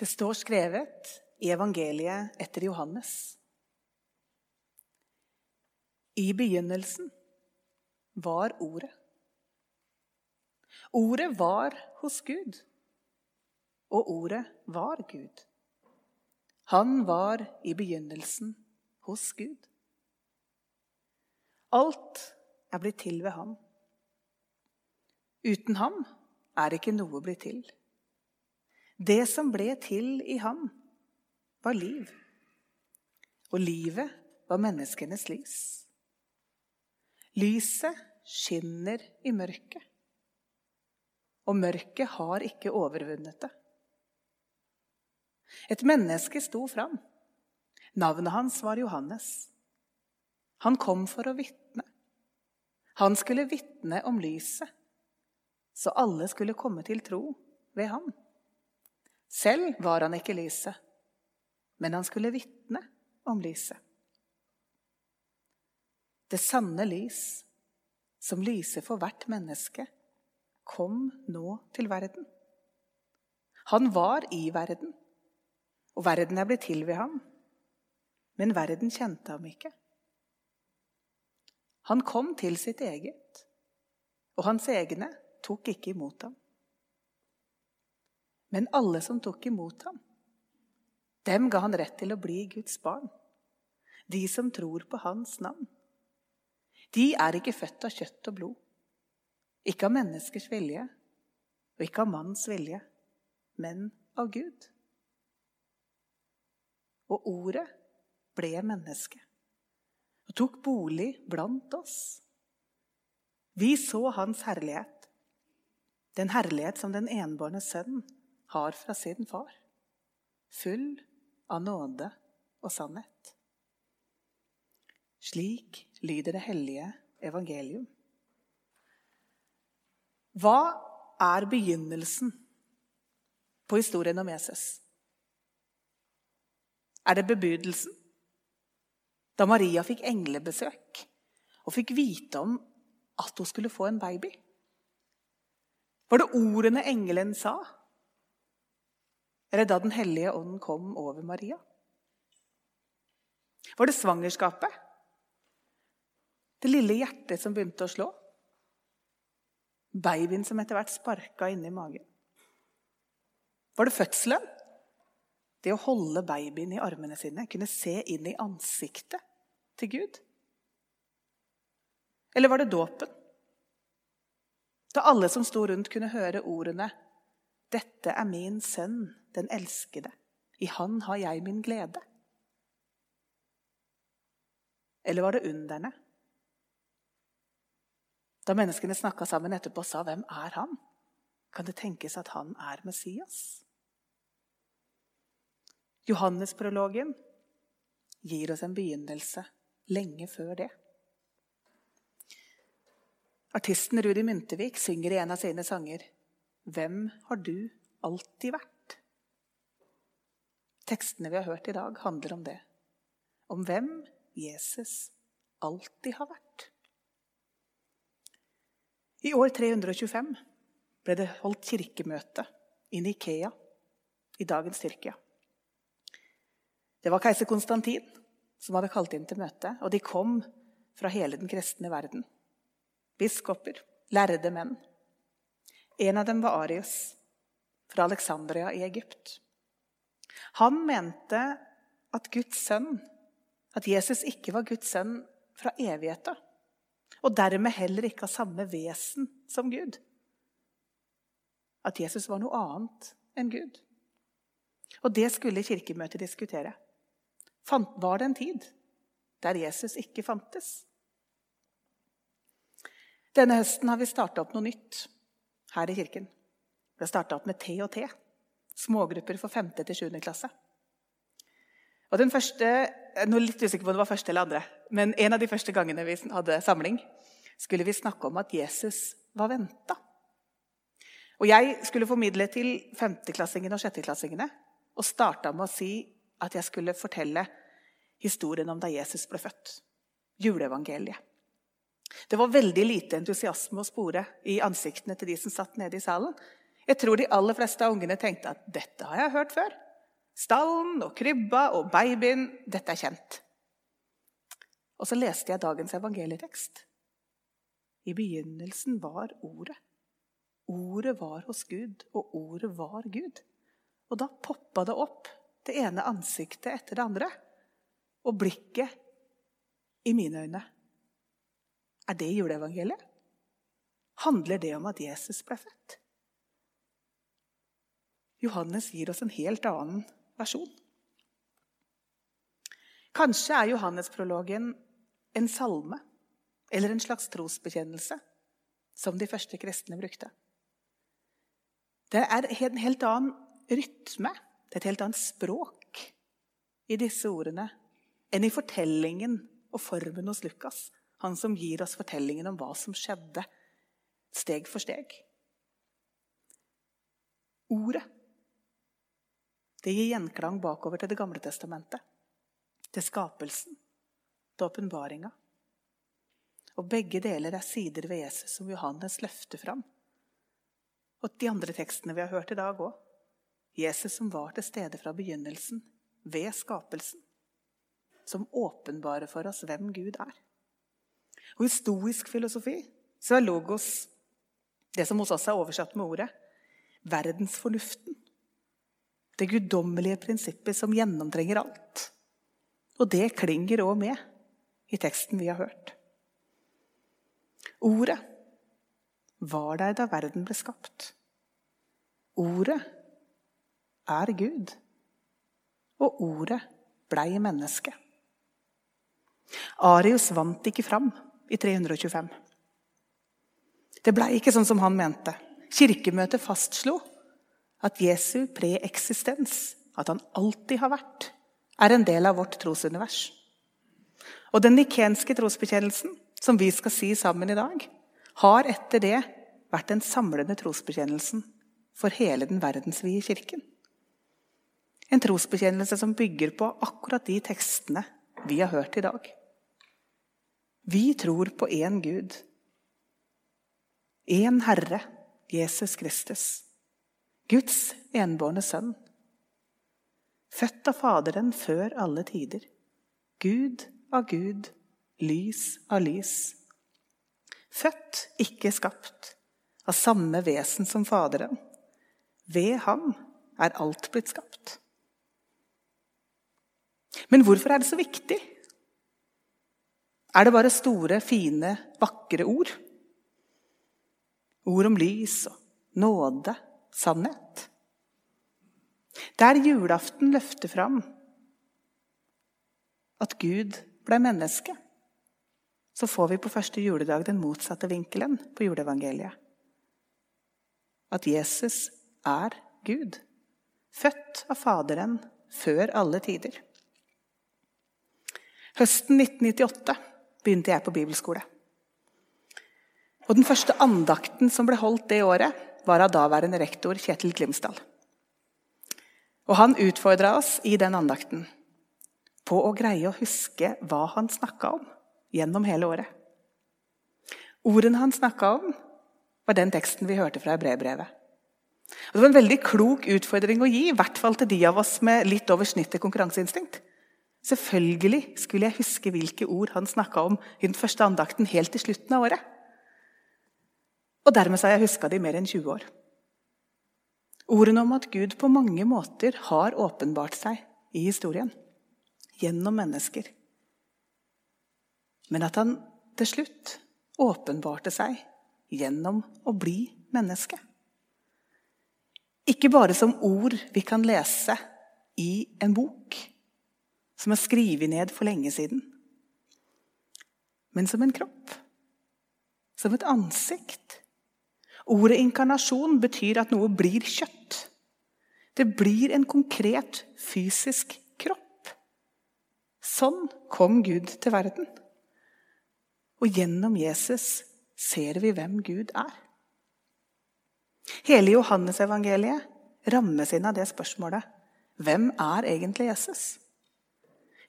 Det står skrevet i evangeliet etter Johannes. I begynnelsen var Ordet. Ordet var hos Gud, og Ordet var Gud. Han var i begynnelsen hos Gud. Alt er blitt til ved ham. Uten ham er ikke noe blitt til. Det som ble til i ham, var liv. Og livet var menneskenes lys. Lyset skinner i mørket, og mørket har ikke overvunnet det. Et menneske sto fram. Navnet hans var Johannes. Han kom for å vitne. Han skulle vitne om lyset, så alle skulle komme til tro ved ham. Selv var han ikke lyset, men han skulle vitne om lyset. Det sanne lys, som lyser for hvert menneske, kom nå til verden. Han var i verden, og verden er blitt til ved ham. Men verden kjente ham ikke. Han kom til sitt eget, og hans egne tok ikke imot ham. Men alle som tok imot ham, dem ga han rett til å bli Guds barn. De som tror på hans navn. De er ikke født av kjøtt og blod, ikke av menneskers vilje og ikke av manns vilje, men av Gud. Og ordet ble menneske og tok bolig blant oss. Vi så hans herlighet, den herlighet som den enbårne sønn har fra sin far, full av nåde og sannhet. Slik lyder det hellige evangelium. Hva er begynnelsen på historien om Jesus? Er det bebudelsen? Da Maria fikk englebesøk og fikk vite om at hun skulle få en baby? Var det ordene engelen sa? Eller da Den hellige ånden kom over Maria? Var det svangerskapet? Det lille hjertet som begynte å slå? Babyen som etter hvert sparka inni magen? Var det fødselen? Det å holde babyen i armene sine, kunne se inn i ansiktet til Gud? Eller var det dåpen? Da alle som sto rundt, kunne høre ordene 'Dette er min sønn, den elskede. I han har jeg min glede'. Eller var det underne? Da menneskene snakka sammen etterpå og sa 'Hvem er han?' Kan det tenkes at han er Messias? Johannesprologen gir oss en begynnelse lenge før det. Artisten Rudi Myntevik synger i en av sine sanger 'Hvem har du alltid vært'? Tekstene vi har hørt i dag, handler om det. Om hvem Jesus alltid har vært. I år 325 ble det holdt kirkemøte i Nikea i dagens Tyrkia. Det var keiser Konstantin som hadde kalt inn til møte, og de kom fra hele den kristne verden. Biskoper, lærde menn. En av dem var Arius fra Alexandria i Egypt. Han mente at Guds sønn, at Jesus ikke var Guds sønn fra evigheta og dermed heller ikke av samme vesen som Gud. At Jesus var noe annet enn Gud. Og det skulle Kirkemøtet diskutere. Var det en tid der Jesus ikke fantes? Denne høsten har vi starta opp noe nytt her i kirken. Vi har starta opp med T og T. Smågrupper for 5. til 7. klasse. Og den første, nå er litt usikker på om det var første eller andre, men En av de første gangene vi hadde samling, skulle vi snakke om at Jesus var venta. Og Jeg skulle formidle til femteklassingene og sjetteklassingene og starta med å si at jeg skulle fortelle historien om da Jesus ble født. Juleevangeliet. Det var veldig lite entusiasme å spore i ansiktene til de som satt nede i salen. Jeg tror de aller fleste av ungene tenkte at dette har jeg hørt før. Stallen og krybba og babyen, dette er kjent. Og så leste jeg dagens evangelietekst. I begynnelsen var Ordet. Ordet var hos Gud, og Ordet var Gud. Og da poppa det opp, det ene ansiktet etter det andre. Og blikket i mine øyne. Er det juleevangeliet? Handler det om at Jesus ble født? Johannes gir oss en helt annen versjon. Kanskje er Johannesprologen en salme eller en slags trosbekjennelse som de første kristne brukte. Det er en helt annen rytme, det er et helt annet språk i disse ordene enn i fortellingen og formen hos Lukas, han som gir oss fortellingen om hva som skjedde steg for steg. Ordet det gir gjenklang bakover til Det gamle testamentet, til skapelsen, til åpenbaringa. Og begge deler er sider ved Jesus som Johannes løfter fram. Og de andre tekstene vi har hørt i dag òg. Jesus som var til stede fra begynnelsen, ved skapelsen. Som åpenbarer for oss hvem Gud er. Og I stoisk filosofi så er logos det som hos oss er oversatt med ordet verdensfornuften. Det guddommelige prinsippet som gjennomtrenger alt. Og det klinger òg med i teksten vi har hørt. Ordet var der da verden ble skapt. Ordet er Gud, og ordet blei menneske. Arius vant ikke fram i 325. Det blei ikke sånn som han mente. Kirkemøtet fastslo at Jesu preeksistens, at han alltid har vært, er en del av vårt trosunivers. Og den nikenske trosbekjennelsen, som vi skal si sammen i dag, har etter det vært den samlende trosbekjennelsen for hele den verdensvide kirken. En trosbekjennelse som bygger på akkurat de tekstene vi har hørt i dag. Vi tror på én Gud, én Herre, Jesus Kristus, Guds enbårne sønn Født av Faderen før alle tider. Gud av Gud, lys av lys. Født, ikke skapt, av samme vesen som Faderen. Ved ham er alt blitt skapt. Men hvorfor er det så viktig? Er det bare store, fine, vakre ord? Ord om lys og nåde, sannhet? Der julaften løfter fram at Gud ble menneske, så får vi på første juledag den motsatte vinkelen på juleevangeliet. At Jesus er Gud, født av Faderen før alle tider. Høsten 1998 begynte jeg på bibelskole. Og Den første andakten som ble holdt det året, var av daværende rektor Kjetil Glimsdal. Og han utfordra oss i den andakten på å greie å huske hva han snakka om gjennom hele året. Ordene han snakka om, var den teksten vi hørte fra brevbrevet. Det var en veldig klok utfordring å gi, i hvert fall til de av oss med litt over snittet konkurranseinstinkt. Selvfølgelig skulle jeg huske hvilke ord han snakka om i den første andakten helt til slutten av året. Og dermed har jeg huska de mer enn 20 år. Ordene om at Gud på mange måter har åpenbart seg i historien. Gjennom mennesker. Men at han til slutt åpenbarte seg gjennom å bli menneske. Ikke bare som ord vi kan lese i en bok som er skrevet ned for lenge siden, men som en kropp. Som et ansikt Ordet inkarnasjon betyr at noe blir kjøtt. Det blir en konkret, fysisk kropp. Sånn kom Gud til verden. Og gjennom Jesus ser vi hvem Gud er. Hele Johannesevangeliet rammes inn av det spørsmålet hvem er egentlig Jesus?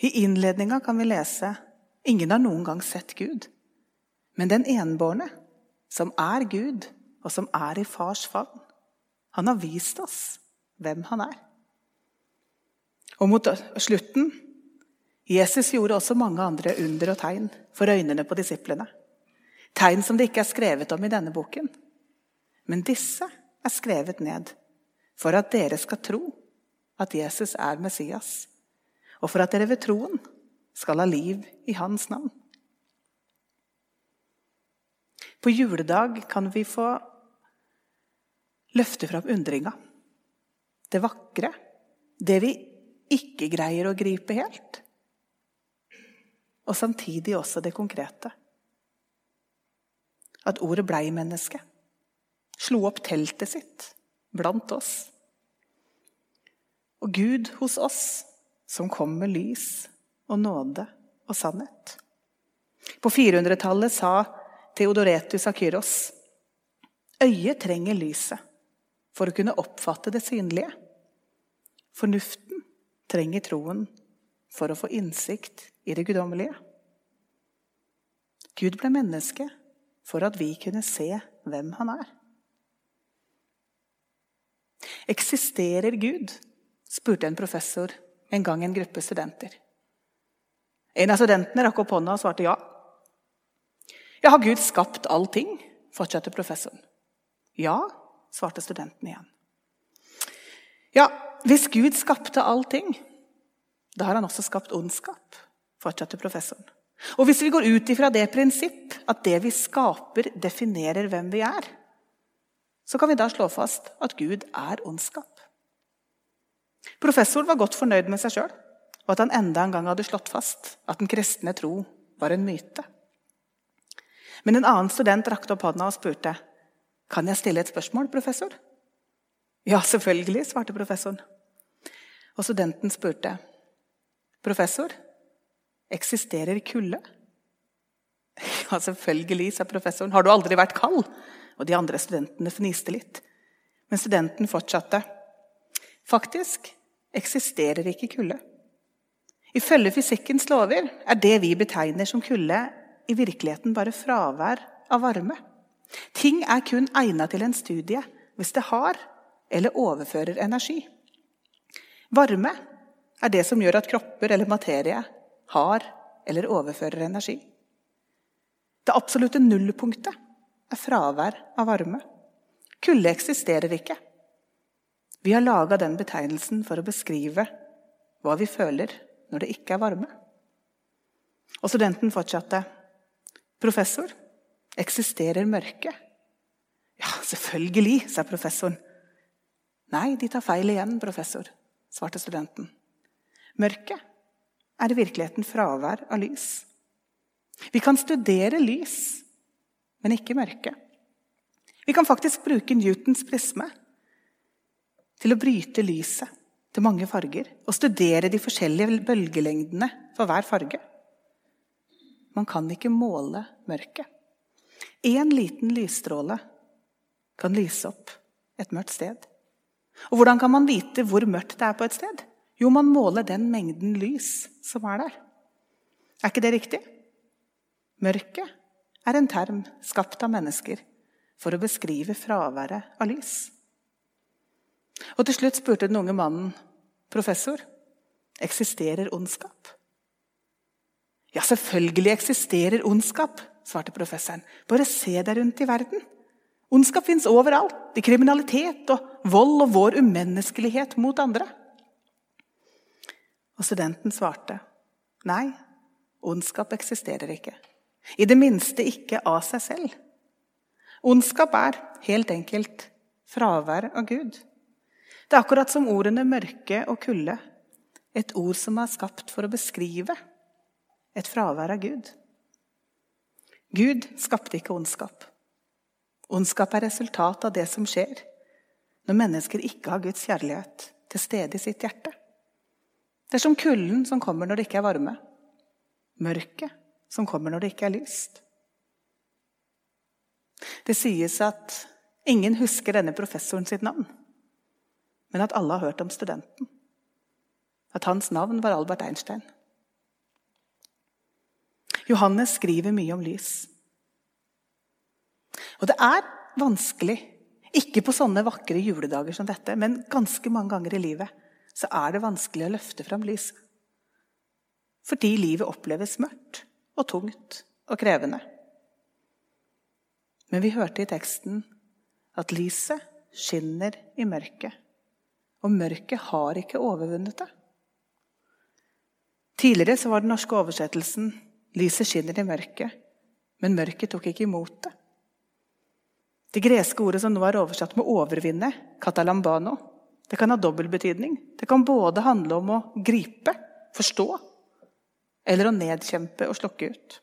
I innledninga kan vi lese ingen har noen gang sett Gud. Men den enbårne, som er Gud, og som er i fars favn. Han har vist oss hvem han er. Og mot slutten Jesus gjorde også mange andre under og tegn for øynene på disiplene. Tegn som det ikke er skrevet om i denne boken. Men disse er skrevet ned for at dere skal tro at Jesus er Messias, og for at dere ved troen skal ha liv i hans navn. På juledag kan vi få løfte fram undringa. Det vakre. Det vi ikke greier å gripe helt og samtidig også det konkrete. At ordet blei menneske. Slo opp teltet sitt blant oss. Og Gud hos oss, som kom med lys og nåde og sannhet. På 400-tallet sa Theodoretus Akyros øyet trenger lyset for å kunne oppfatte det synlige. Fornuften trenger troen for å få innsikt i det guddommelige. Gud ble menneske for at vi kunne se hvem han er. Eksisterer Gud? spurte en professor en gang en gruppe studenter. En av studentene rakk opp hånda og svarte ja. Ja, har Gud skapt allting? fortsatte professoren. Ja, svarte studenten igjen. Ja, hvis Gud skapte allting, da har han også skapt ondskap, fortsatte professoren. Og hvis vi går ut ifra det prinsipp at det vi skaper, definerer hvem vi er, så kan vi da slå fast at Gud er ondskap. Professoren var godt fornøyd med seg sjøl, og at han enda en gang hadde slått fast at den kristne tro var en myte. Men en annen student rakte opp hånda og spurte kan jeg stille et spørsmål, professor. Ja, selvfølgelig, svarte professoren. Og studenten spurte Professor, eksisterer kulde? Ja, selvfølgelig, sa professoren. Har du aldri vært kald? Og de andre studentene fniste litt. Men studenten fortsatte. Faktisk eksisterer ikke kulde. Ifølge fysikkens lover er det vi betegner som kulde, i virkeligheten bare fravær av varme. Ting er kun egnet til en studie hvis det har eller overfører energi. Varme er det som gjør at kropper eller materie har eller overfører energi. Det absolutte nullpunktet er fravær av varme. Kulde eksisterer ikke. Vi har laga den betegnelsen for å beskrive hva vi føler når det ikke er varme. Og studenten fortsatte. Professor, eksisterer mørke? Ja, selvfølgelig, sa professoren. Nei, de tar feil igjen, professor, svarte studenten. Mørket er i virkeligheten fravær av lys. Vi kan studere lys, men ikke mørke. Vi kan faktisk bruke Newtons prisme til å bryte lyset til mange farger og studere de forskjellige bølgelengdene for hver farge. Man kan ikke måle mørket. Én liten lysstråle kan lyse opp et mørkt sted. Og hvordan kan man vite hvor mørkt det er på et sted? Jo, man måler den mengden lys som er der. Er ikke det riktig? Mørket er en term skapt av mennesker for å beskrive fraværet av lys. Og Til slutt spurte den unge mannen, professor, eksisterer ondskap. Ja, selvfølgelig eksisterer ondskap, svarte professoren. Bare se deg rundt i verden. Ondskap fins overalt. I kriminalitet og vold og vår umenneskelighet mot andre. Og studenten svarte nei, ondskap eksisterer ikke. I det minste ikke av seg selv. Ondskap er helt enkelt fravær av Gud. Det er akkurat som ordene mørke og kulde. Et ord som er skapt for å beskrive et fravær av Gud. Gud skapte ikke ondskap. Ondskap er resultat av det som skjer når mennesker ikke har Guds kjærlighet til stede i sitt hjerte. Det er som kulden som kommer når det ikke er varme. Mørket som kommer når det ikke er lyst. Det sies at ingen husker denne professoren sitt navn, men at alle har hørt om studenten. At hans navn var Albert Einstein. Johannes skriver mye om lys. Og det er vanskelig, ikke på sånne vakre juledager som dette, men ganske mange ganger i livet, så er det vanskelig å løfte fram lyset. Fordi livet oppleves mørkt og tungt og krevende. Men vi hørte i teksten at lyset skinner i mørket. Og mørket har ikke overvunnet det. Tidligere så var den norske oversettelsen 'Lyset skinner i mørket', men mørket tok ikke imot det. Det greske ordet som nå er oversatt med 'overvinne', katalambano, det kan ha dobbel betydning. Det kan både handle om å gripe, forstå, eller å nedkjempe og slokke ut.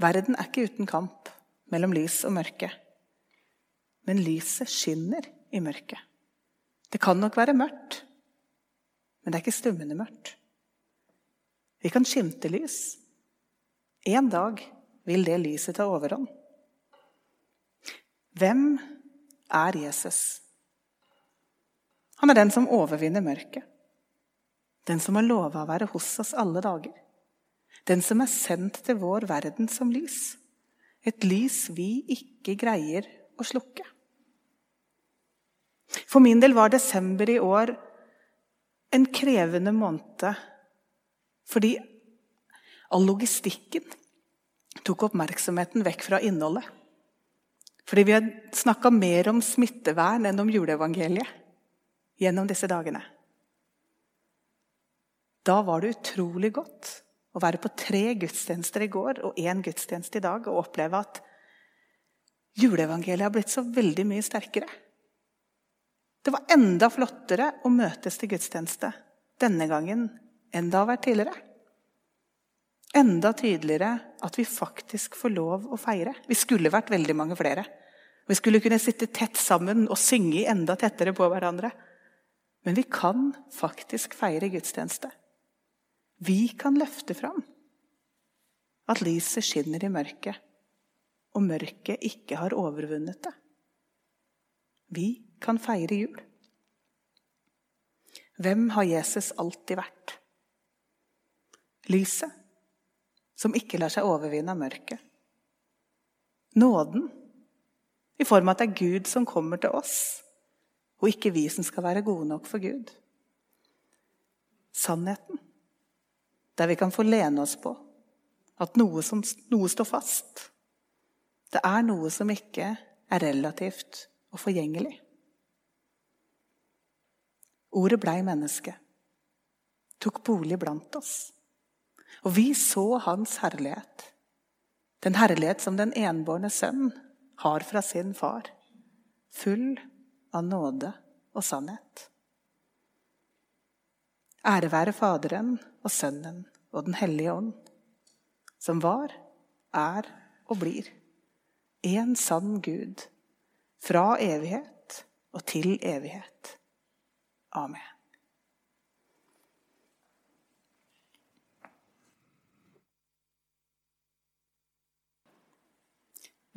Verden er ikke uten kamp mellom lys og mørke. Men lyset skinner i mørket. Det kan nok være mørkt, men det er ikke stummende mørkt. Vi kan skimte lys. En dag vil det lyset ta overhånd. Hvem er Jesus? Han er den som overvinner mørket. Den som har lova å være hos oss alle dager. Den som er sendt til vår verden som lys. Et lys vi ikke greier å slukke. For min del var desember i år en krevende måned fordi all logistikken tok oppmerksomheten vekk fra innholdet. Fordi vi har snakka mer om smittevern enn om juleevangeliet gjennom disse dagene. Da var det utrolig godt å være på tre gudstjenester i går og én gudstjeneste i dag og oppleve at juleevangeliet har blitt så veldig mye sterkere. Det var enda flottere å møtes til gudstjeneste denne gangen enn det har vært tidligere. Enda tydeligere at vi faktisk får lov å feire. Vi skulle vært veldig mange flere. Vi skulle kunne sitte tett sammen og synge enda tettere på hverandre. Men vi kan faktisk feire gudstjeneste. Vi kan løfte fram at lyset skinner i mørket, og mørket ikke har overvunnet det. Vi kan feire jul. Hvem har Jesus alltid vært? Lyset, som ikke lar seg overvinne av mørket. Nåden, i form av at det er Gud som kommer til oss, og ikke vi som skal være gode nok for Gud. Sannheten, der vi kan få lene oss på at noe, som, noe står fast. Det er noe som ikke er relativt og forgjengelig. Ordet blei menneske, tok bolig blant oss. Og vi så hans herlighet. Den herlighet som den enbårne sønn har fra sin far. Full av nåde og sannhet. Ære være Faderen og Sønnen og Den hellige ånd, som var, er og blir en sann Gud, fra evighet og til evighet. Amen.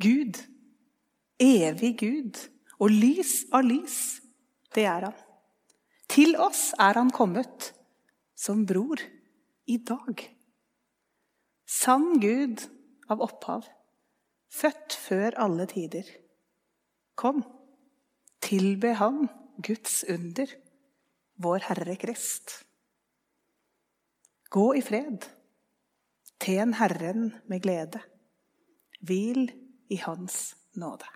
Gud, evig Gud og lys av lys, det er han. Til oss er han kommet som bror i dag. Sann Gud av opphav, født før alle tider. Kom, tilbe Han, Guds under, vår Herre Krist. Gå i fred, tjen Herren med glede. Hvil i Hans nåde.